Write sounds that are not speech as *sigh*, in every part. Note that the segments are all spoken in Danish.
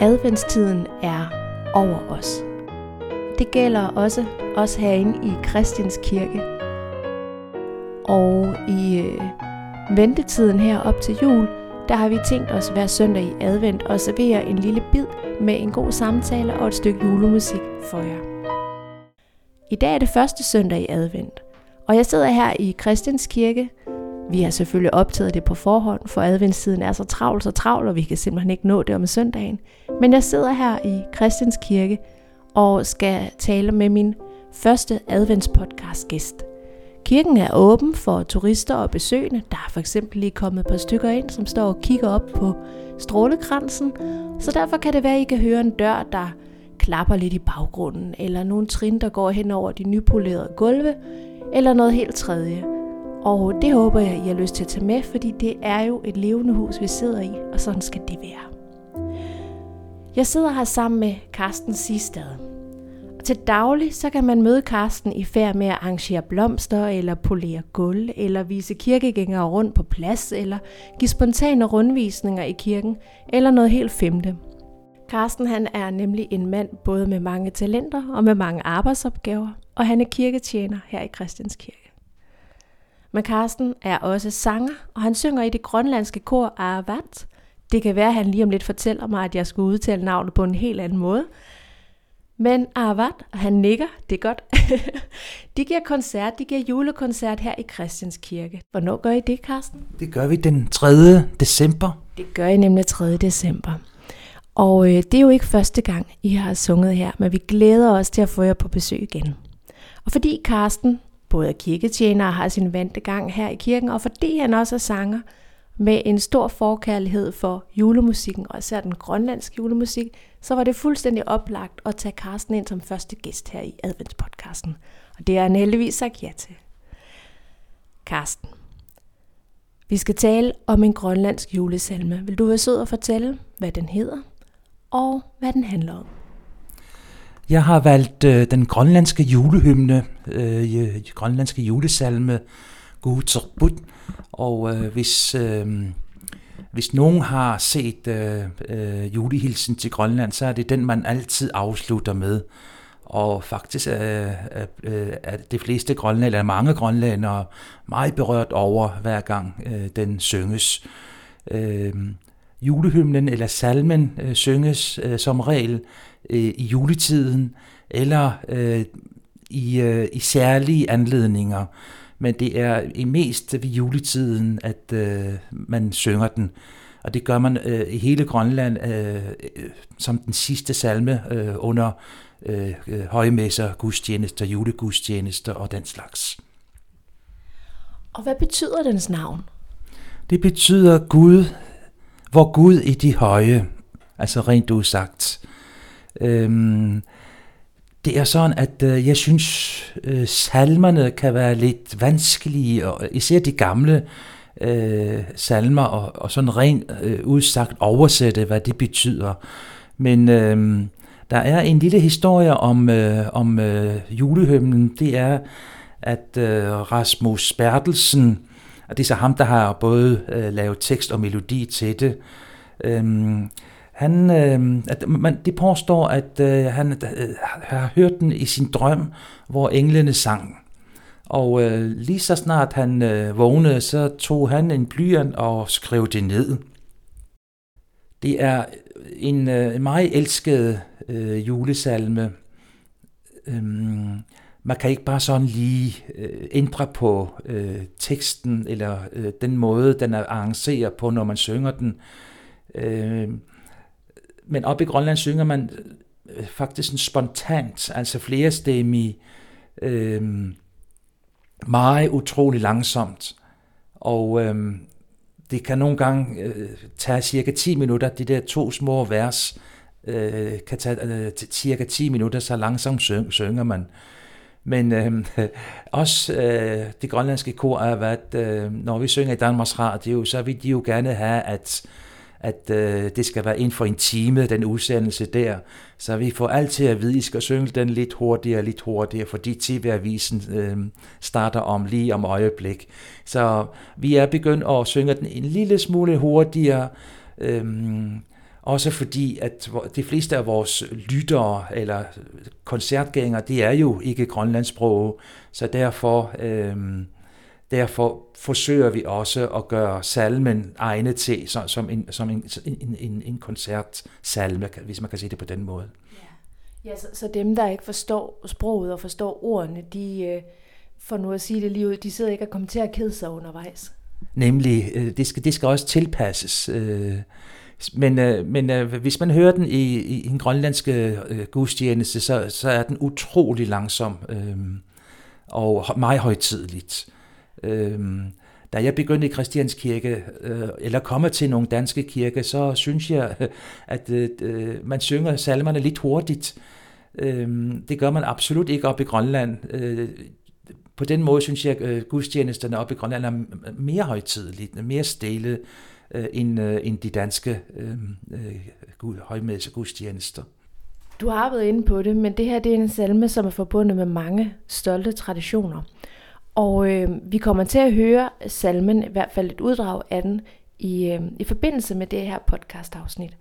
Adventstiden er over os. Det gælder også os herinde i Kristians Kirke. Og i øh, ventetiden her op til jul, der har vi tænkt os hver søndag i advent at servere en lille bid med en god samtale og et stykke julemusik for jer. I dag er det første søndag i advent, og jeg sidder her i Kristians Kirke vi har selvfølgelig optaget det på forhånd, for adventstiden er så travl, så travl, og vi kan simpelthen ikke nå det om søndagen. Men jeg sidder her i Christians Kirke og skal tale med min første adventspodcast gæst. Kirken er åben for turister og besøgende. Der er for eksempel lige kommet et par stykker ind, som står og kigger op på strålekransen. Så derfor kan det være, at I kan høre en dør, der klapper lidt i baggrunden, eller nogle trin, der går hen over de nypolerede gulve, eller noget helt tredje. Og det håber jeg, I har lyst til at tage med, fordi det er jo et levende hus, vi sidder i, og sådan skal det være. Jeg sidder her sammen med Carsten Sistad. Og til daglig så kan man møde Carsten i færd med at arrangere blomster, eller polere gulv, eller vise kirkegængere rundt på plads, eller give spontane rundvisninger i kirken, eller noget helt femte. Carsten han er nemlig en mand både med mange talenter og med mange arbejdsopgaver, og han er kirketjener her i Christians Kirke. Men Carsten er også sanger, og han synger i det grønlandske kor Aravat. Det kan være, at han lige om lidt fortæller mig, at jeg skulle udtale navnet på en helt anden måde. Men Aravat, han nikker, det er godt. *laughs* de giver koncert, de giver julekoncert her i Christians Kirke. Hvornår gør I det, Carsten? Det gør vi den 3. december. Det gør I nemlig 3. december. Og øh, det er jo ikke første gang, I har sunget her, men vi glæder os til at få jer på besøg igen. Og fordi Carsten både kirketjener og har sin vante gang her i kirken, og fordi han også er sanger med en stor forkærlighed for julemusikken, og især den grønlandske julemusik, så var det fuldstændig oplagt at tage Carsten ind som første gæst her i adventspodcasten. Og det har han heldigvis sagt ja til. Carsten, vi skal tale om en grønlandsk julesalme. Vil du være sød og fortælle, hvad den hedder, og hvad den handler om? Jeg har valgt øh, den grønlandske julehymne, øh, øh grønlandske julesalme, Guterbud. Og øh, hvis, øh, hvis nogen har set øh, øh, julehilsen til Grønland, så er det den, man altid afslutter med. Og faktisk er, er, er de fleste grønlændere, eller mange grønlændere, meget berørt over, hver gang øh, den synges. Øh, julehymnen eller salmen øh, synges øh, som regel øh, i juletiden eller øh, i, øh, i særlige anledninger. Men det er i mest ved juletiden, at øh, man synger den. Og det gør man øh, i hele Grønland øh, som den sidste salme øh, under øh, højmesser, gudstjenester, julegudstjenester og den slags. Og hvad betyder dens navn? Det betyder Gud, hvor Gud i de høje, altså rent udsagt. Øhm, det er sådan, at øh, jeg synes, øh, salmerne kan være lidt vanskelige, og øh, især de gamle øh, salmer, og, og sådan rent øh, udsagt oversætte, hvad det betyder. Men øh, der er en lille historie om, øh, om øh, julehymnen. Det er, at øh, Rasmus Bertelsen, og det er så ham, der har både øh, lavet tekst og melodi til det, øh, han, øh, at man, det påstår, at øh, han øh, har hørt den i sin drøm, hvor englene sang. Og øh, lige så snart han øh, vågnede, så tog han en blyant og skrev det ned. Det er en øh, meget elsket øh, julesalme. Øhm, man kan ikke bare sådan lige øh, ændre på øh, teksten eller øh, den måde, den er arrangeret på, når man synger den. Øh, men op i Grønland synger man øh, faktisk en spontant, altså flerstemmig, øh, meget utrolig langsomt. Og øh, det kan nogle gange øh, tage cirka 10 minutter, de der to små vers, øh, kan tage øh, cirka 10 minutter, så langsomt syng, synger man. Men øh, *laughs* også øh, det grønlandske kor er, at øh, når vi synger i Danmarks Radio, så vil de jo gerne have, at at øh, det skal være inden for en time, den udsendelse der. Så vi får altid at vide, at I skal synge den lidt hurtigere, lidt hurtigere, fordi TV-avisen øh, starter om lige om øjeblik. Så vi er begyndt at synge den en lille smule hurtigere, øh, Også fordi, at de fleste af vores lyttere eller koncertgængere, det er jo ikke grønlandsprog, så derfor, øh, derfor forsøger vi også at gøre salmen egnet til som, som, en, som en, en, en, en koncertsalme, hvis man kan sige det på den måde. Ja, så, så dem, der ikke forstår sproget og forstår ordene, de, øh, for nu at sige det lige ud, de sidder ikke og kommer til at kede sig undervejs. Nemlig, øh, det skal, det skal også tilpasses. Øh, men, men hvis man hører den i, i en grønlandske gudstjeneste, så, så er den utrolig langsom og meget højtidligt. Øhm, da jeg begyndte i Christians Kirke, øh, eller kommer til nogle danske kirker, så synes jeg, *laughs* at øh, øh, man synger salmerne lidt hurtigt. Øhm, det gør man absolut ikke op i Grønland på den måde synes jeg, at øh, gudstjenesterne op i Grønland er mere højtideligt, mere stille øh, end, øh, end de danske øhm, øh, højmæssige gudstjenester. Du har været inde på det, men det her det er en salme, som er forbundet med mange stolte traditioner. Og øh, vi kommer til at høre salmen, i hvert fald et uddrag af den, i, øh, i forbindelse med det her podcast-afsnit.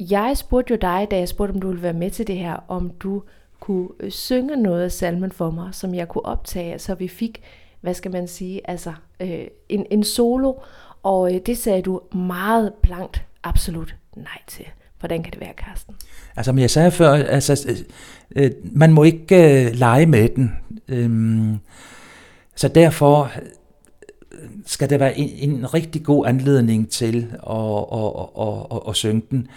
Jeg spurgte jo dig, da jeg spurgte, om du ville være med til det her, om du kunne øh, synge noget af salmen for mig, som jeg kunne optage, så vi fik, hvad skal man sige, altså øh, en, en solo, og øh, det sagde du meget blankt absolut nej til. Hvordan kan det være, Karsten? Altså, men jeg sagde før, altså, øh, øh, man må ikke øh, lege med den. Øhm, så derfor øh, skal det være en, en rigtig god anledning til at, at, at, at, at, at synge den.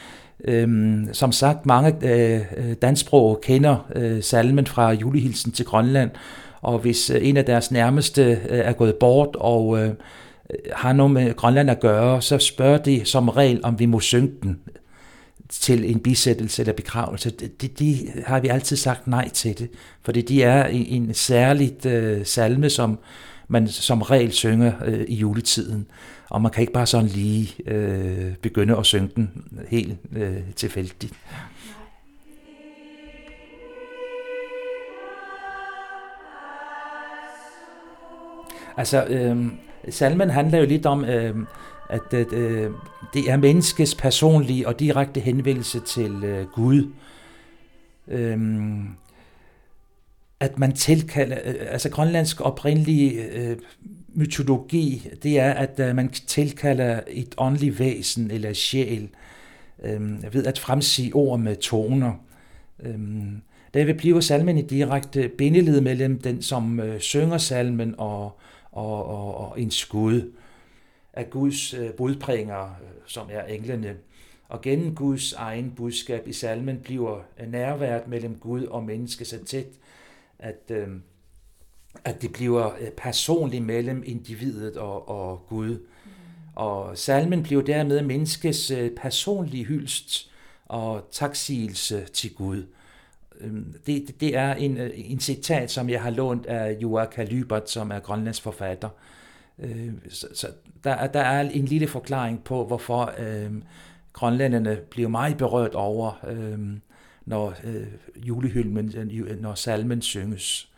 Øhm, som sagt, mange øh, øh dansprog kender øh, salmen fra julehilsen til Grønland, og hvis øh, en af deres nærmeste øh, er gået bort og øh, har noget med Grønland at gøre, så spørger de som regel, om vi må synge den til en bisættelse eller begravelse. De, de har vi altid sagt nej til det, fordi de er en, en særligt øh, salme, som man som regel synger øh, i juletiden og man kan ikke bare sådan lige øh, begynde at synge den helt øh, tilfældigt. Altså, øh, salmen handler jo lidt om, øh, at øh, det er menneskets personlige og direkte henvendelse til øh, Gud. Øh, at man tilkalder, øh, altså grønlandsk oprindelige øh, mytologi, det er, at øh, man tilkalder et åndeligt væsen eller sjæl øh, ved at fremsige ord med toner. Øh, vil bliver salmen i direkte bindeled mellem den, som øh, synger salmen og, og, og, og en skud af Guds øh, budbringer, øh, som er englene. Og gennem Guds egen budskab i salmen bliver nærværet mellem Gud og menneske så tæt, at øh, at det bliver øh, personligt mellem individet og, og Gud. Mm. Og salmen bliver dermed menneskes øh, personlige hyldst og taksigelse til Gud. Øhm, det, det er en, øh, en citat, som jeg har lånt af Joachim Lybert, som er Grønlands forfatter. Øh, så, så der, der er en lille forklaring på, hvorfor øh, grønlænderne bliver meget berørt over, øh, når øh, julehylmen, øh, når salmen synges.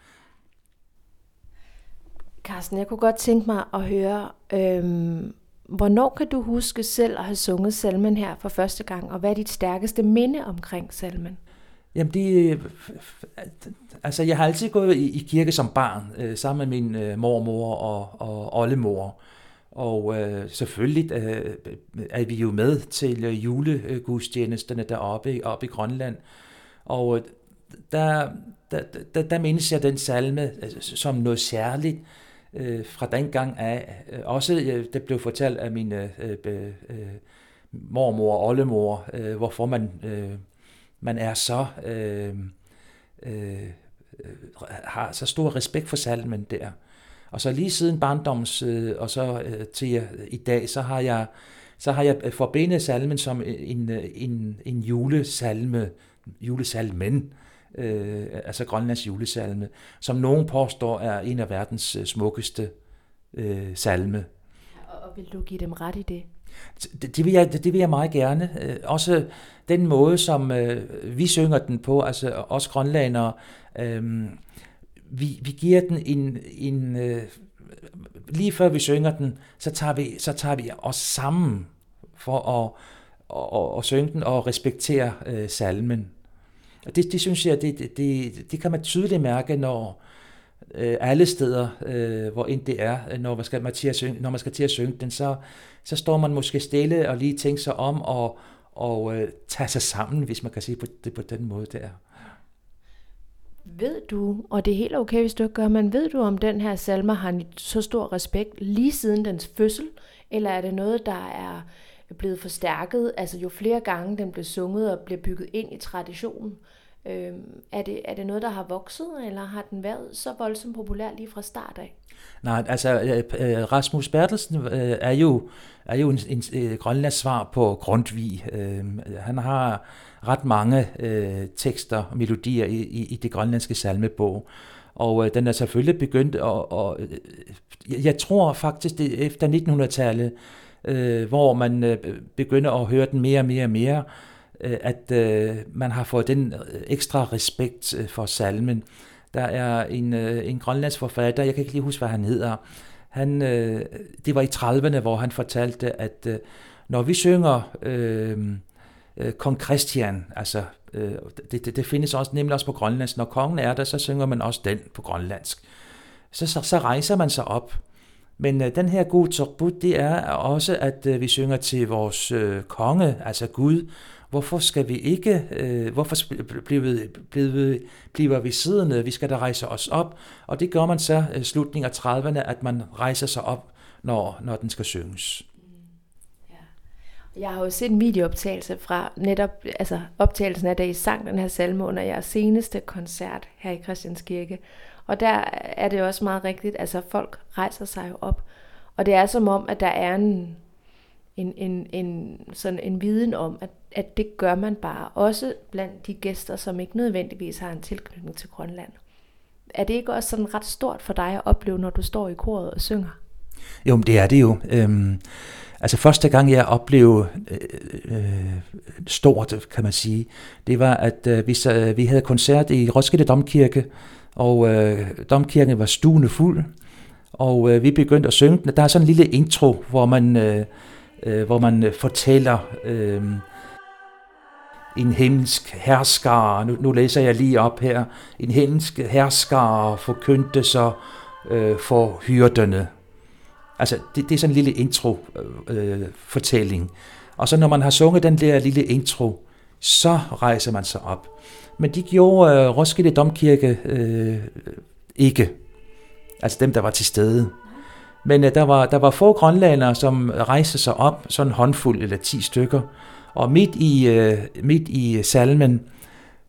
Carsten, jeg kunne godt tænke mig at høre, øhm, hvornår kan du huske selv at have sunget salmen her for første gang, og hvad er dit stærkeste minde omkring salmen? Jamen, det, øh, altså, jeg har altid gået i, i kirke som barn, øh, sammen med min øh, mormor og, og oldemor. Og øh, selvfølgelig øh, er vi jo med til øh, julegudstjenesterne deroppe oppe i Grønland. Og øh, der, der, der, der mindes jeg den salme øh, som noget særligt øh, fra den gang af. Øh, også øh, det blev fortalt af min øh, øh, øh, mormor og oldemor, øh, hvorfor man, øh, man er så øh, øh, øh, har så stor respekt for salmen der. Og så lige siden barndoms øh, og så øh, til øh, i dag, så har jeg så har jeg forbindet salmen som en, en, en julesalme, julesalmen, øh, altså Grønlands julesalme, som nogen påstår er en af verdens øh, smukkeste øh, salme. Og, og vil du give dem ret i det? Det, det, vil, jeg, det, vil jeg meget gerne. Øh, også den måde, som øh, vi synger den på, altså os grønlandere, øh, vi, vi giver den en, en øh, lige før vi synger den, så tager vi, så tager vi os sammen for at og, og, at synge den og respektere øh, salmen. Og det, det synes jeg, det, det, det, det kan man tydeligt mærke, når øh, alle steder, øh, hvor end det er, øh, når man skal, man til at synge, når man skal til at synge den, så, så står man måske stille og lige tænker sig om og, og øh, tager sig sammen, hvis man kan sige på, det på den måde der. Ved du, og det er helt okay, hvis du ikke gør, men ved du, om den her salme har så stor respekt lige siden dens fødsel, eller er det noget, der er blevet forstærket, altså jo flere gange den blev sunget og blev bygget ind i traditionen? Øh, er, det, er det noget, der har vokset, eller har den været så voldsomt populær lige fra start af? Nej, altså øh, øh, Rasmus Bertelsen øh, er jo, er jo en, en, en grønlands svar på Grundtvig. Øhm, han har ret mange øh, tekster og melodier i, i, i det grønlandske salmebog. Og øh, den er selvfølgelig begyndt, og, og øh, jeg tror faktisk, det efter 1900-tallet, øh, hvor man øh, begynder at høre den mere og mere og mere, øh, Øh, at øh, man har fået den øh, ekstra respekt øh, for salmen. Der er en, øh, en grønlandsk forfatter, jeg kan ikke lige huske, hvad han hedder, han, øh, det var i 30'erne, hvor han fortalte, at øh, når vi synger øh, øh, kong Christian, altså øh, det, det, det findes også nemlig også på grønlandsk, når kongen er der, så synger man også den på grønlandsk. Så, så, så rejser man sig op, men øh, den her gode torbut, det er også, at øh, vi synger til vores øh, konge, altså Gud. Hvorfor skal vi ikke, øh, hvorfor bliver, bliver, bliver vi siddende? Vi skal da rejse os op. Og det gør man så øh, slutningen af 30'erne, at man rejser sig op, når, når den skal synges. Mm, Jeg har jo set en videooptagelse fra netop altså optagelsen af, da I sang den her salme under jeres seneste koncert her i Christianskirke. Og der er det også meget rigtigt, altså folk rejser sig jo op. Og det er som om, at der er en, en, en, en, sådan en viden om, at, at det gør man bare. Også blandt de gæster, som ikke nødvendigvis har en tilknytning til Grønland. Er det ikke også sådan ret stort for dig at opleve, når du står i koret og synger? Jo, det er det jo. Øhm, altså første gang jeg oplevede øh, øh, stort, kan man sige, det var, at øh, vi, så, vi havde koncert i Roskilde Domkirke, og øh, domkirken var stuende fuld, og øh, vi begyndte at synge Der er sådan en lille intro, hvor man, øh, øh, hvor man øh, fortæller øh, en himmelsk hersker, nu, nu læser jeg lige op her, en himmelsk hersker forkyndte så øh, for hyrderne. Altså, det, det er sådan en lille intro-fortælling. Øh, øh og så når man har sunget den der lille intro, så rejser man sig op. Men de gjorde øh, Roskilde Domkirke øh, ikke. Altså dem, der var til stede. Men øh, der, var, der var få grønlandere, som rejste sig op, sådan en håndfuld eller ti stykker. Og midt i, øh, midt i salmen,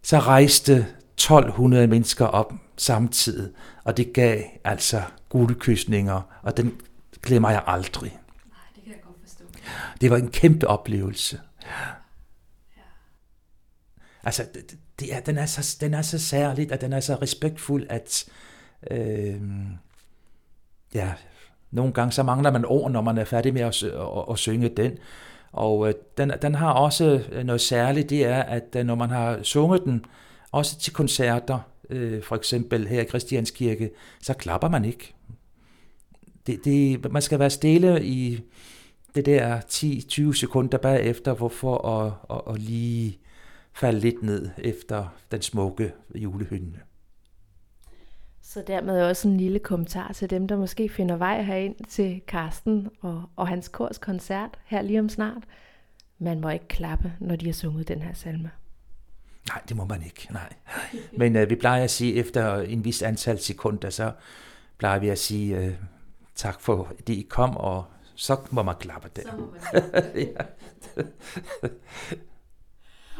så rejste 1200 mennesker op samtidig. Og det gav altså guldkysninger, og den glemmer jeg aldrig. Nej, det kan jeg godt forstå. Det var en kæmpe oplevelse. Altså, det, det er, den, er så, den er så særligt, og den er så respektfuld, at øh, ja, nogle gange så mangler man ord, når man er færdig med at, at, at synge den. Og øh, den, den har også øh, noget særligt, det er, at øh, når man har sunget den, også til koncerter, øh, for eksempel her i Christianskirke, så klapper man ikke det, det, man skal være stille i det der 10-20 sekunder bagefter, hvorfor at, at, at lige falde lidt ned efter den smukke julehynde. Så dermed også en lille kommentar til dem, der måske finder vej herind til Karsten og, og hans kors koncert her lige om snart. Man må ikke klappe, når de har sunget den her salme. Nej, det må man ikke, nej. Men uh, vi plejer at sige, efter en vis antal sekunder, så plejer vi at sige, uh, tak for, det I kom, og så må man klappe der. Så må man *laughs* klappe. ja.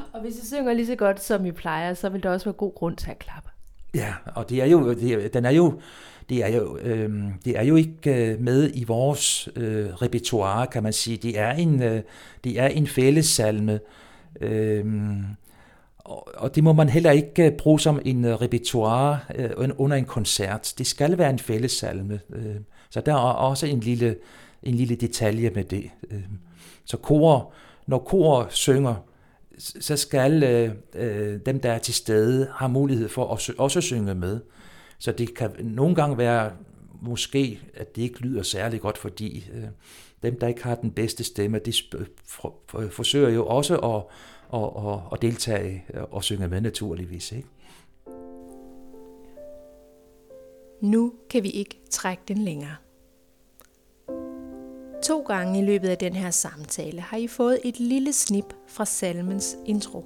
*laughs* og hvis I synger lige så godt, som I plejer, så vil der også være god grund til at klappe. Ja, og det er jo, det er, den er jo, det er jo, øh, det er jo ikke øh, med i vores øh, repertoire, kan man sige. Det er en, øh, det er en fællessalme, øh, og, og det må man heller ikke øh, bruge som en øh, repertoire øh, under en koncert. Det skal være en fællessalme. Øh, så der er også en lille, en lille detalje med det. Øh. så kor, når kor synger, så skal øh, øh, dem, der er til stede, have mulighed for at også synge med. Så det kan nogle gange være måske, at det ikke lyder særlig godt, fordi øh, dem, der ikke har den bedste stemme, de for, for, forsøger jo også at, at, at, at deltage øh, og synge med naturligvis. Ikke? Nu kan vi ikke trække den længere. To gange i løbet af den her samtale har I fået et lille snip fra salmens intro,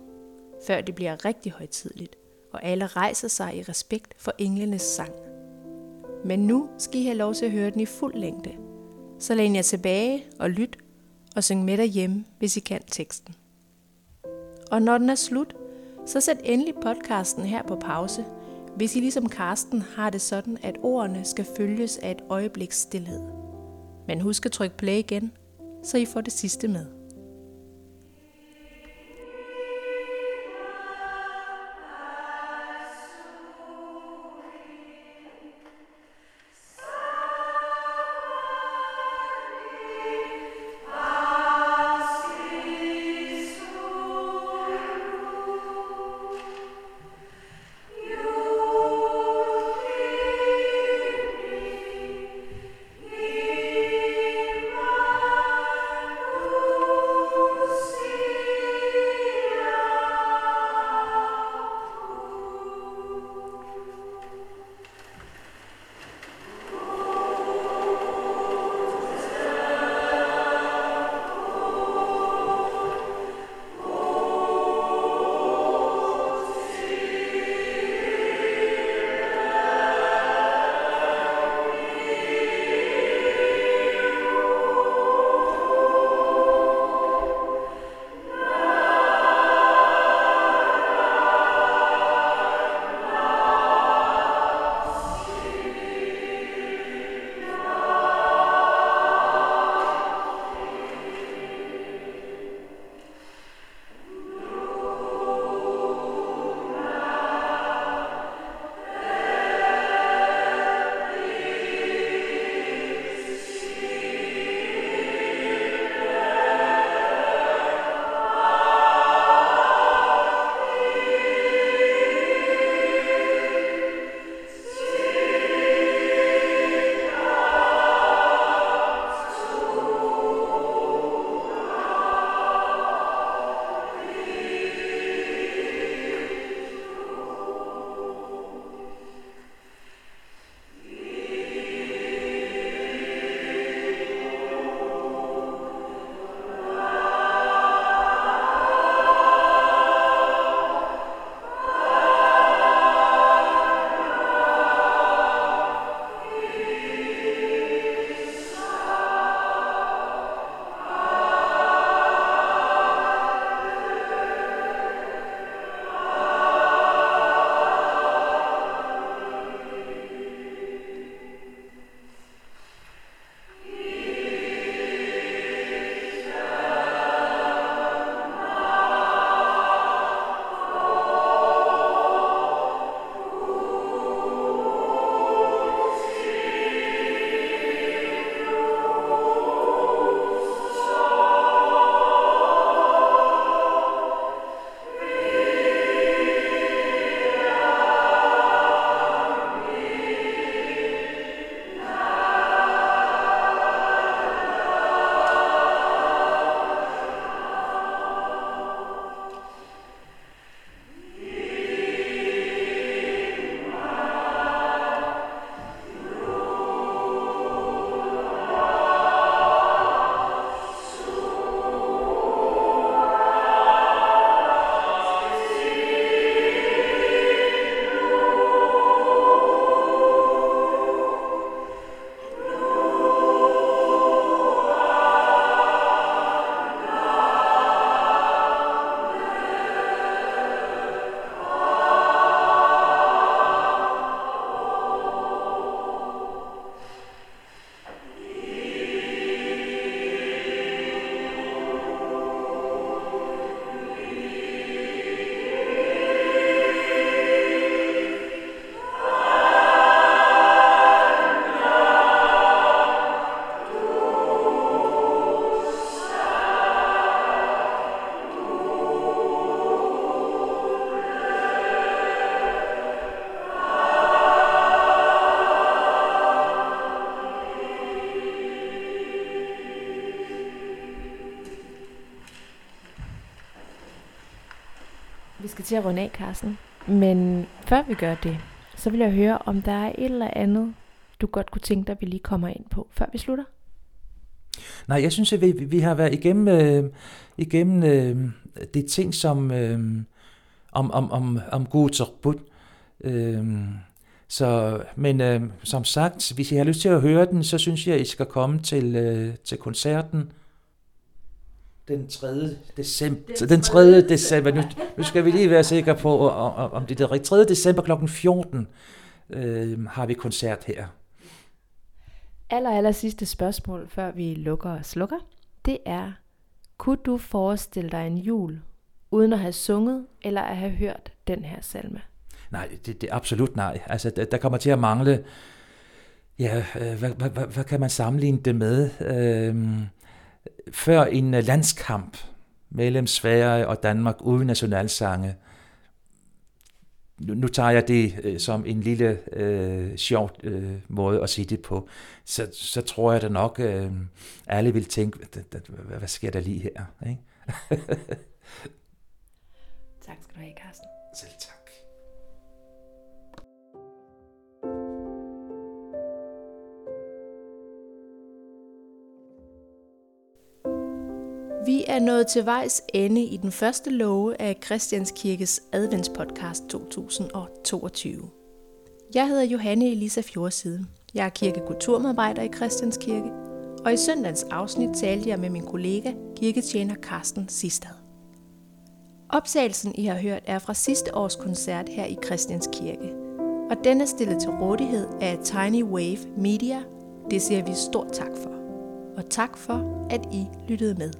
før det bliver rigtig højtidligt, og alle rejser sig i respekt for englenes sang. Men nu skal I have lov til at høre den i fuld længde. Så læn jer tilbage og lyt, og syng med derhjemme, hvis I kan teksten. Og når den er slut, så sæt endelig podcasten her på pause, hvis I ligesom Karsten har det sådan, at ordene skal følges af et øjebliks stillhed. Men husk at trykke play igen, så I får det sidste med. Til at runde af, Carsten. Men før vi gør det, så vil jeg høre, om der er et eller andet, du godt kunne tænke dig, vi lige kommer ind på, før vi slutter. Nej, jeg synes, at vi, vi har været igennem, øh, igennem øh, det ting, som øh, om, om, om, om god bud. Øh, så, men øh, som sagt, hvis I har lyst til at høre den, så synes jeg, at I skal komme til, øh, til koncerten den 3. december. Den 3. december. Nu, nu skal vi lige være sikre på, om, om det er rigtigt. 3. december kl. 14 øh, har vi koncert her. Aller, aller sidste spørgsmål, før vi lukker og slukker, det er, kunne du forestille dig en jul, uden at have sunget eller at have hørt den her salme? Nej, det, det er absolut nej. Altså, der, der kommer til at mangle, ja, øh, hvad, hvad, hvad, hvad kan man sammenligne det med? Øh, før en landskamp mellem Sverige og Danmark uden nationalsange, nu, nu tager jeg det øh, som en lille øh, sjov øh, måde at sige det på, så, så tror jeg da nok, øh, alle vil tænke, hvad, hvad sker der lige her? *laughs* Ikke? tak skal du have, Carsten. Selv tak. Vi er nået til vejs ende i den første love af Christianskirkes adventspodcast 2022. Jeg hedder Johanne Elisa Fjordside. Jeg er kirkekulturmedarbejder i Christianskirke, og i søndagens afsnit talte jeg med min kollega, kirketjener Carsten Sistad. Optagelsen, I har hørt, er fra sidste års koncert her i Christianskirke, og den er stillet til rådighed af Tiny Wave Media. Det siger vi stort tak for. Og tak for, at I lyttede med.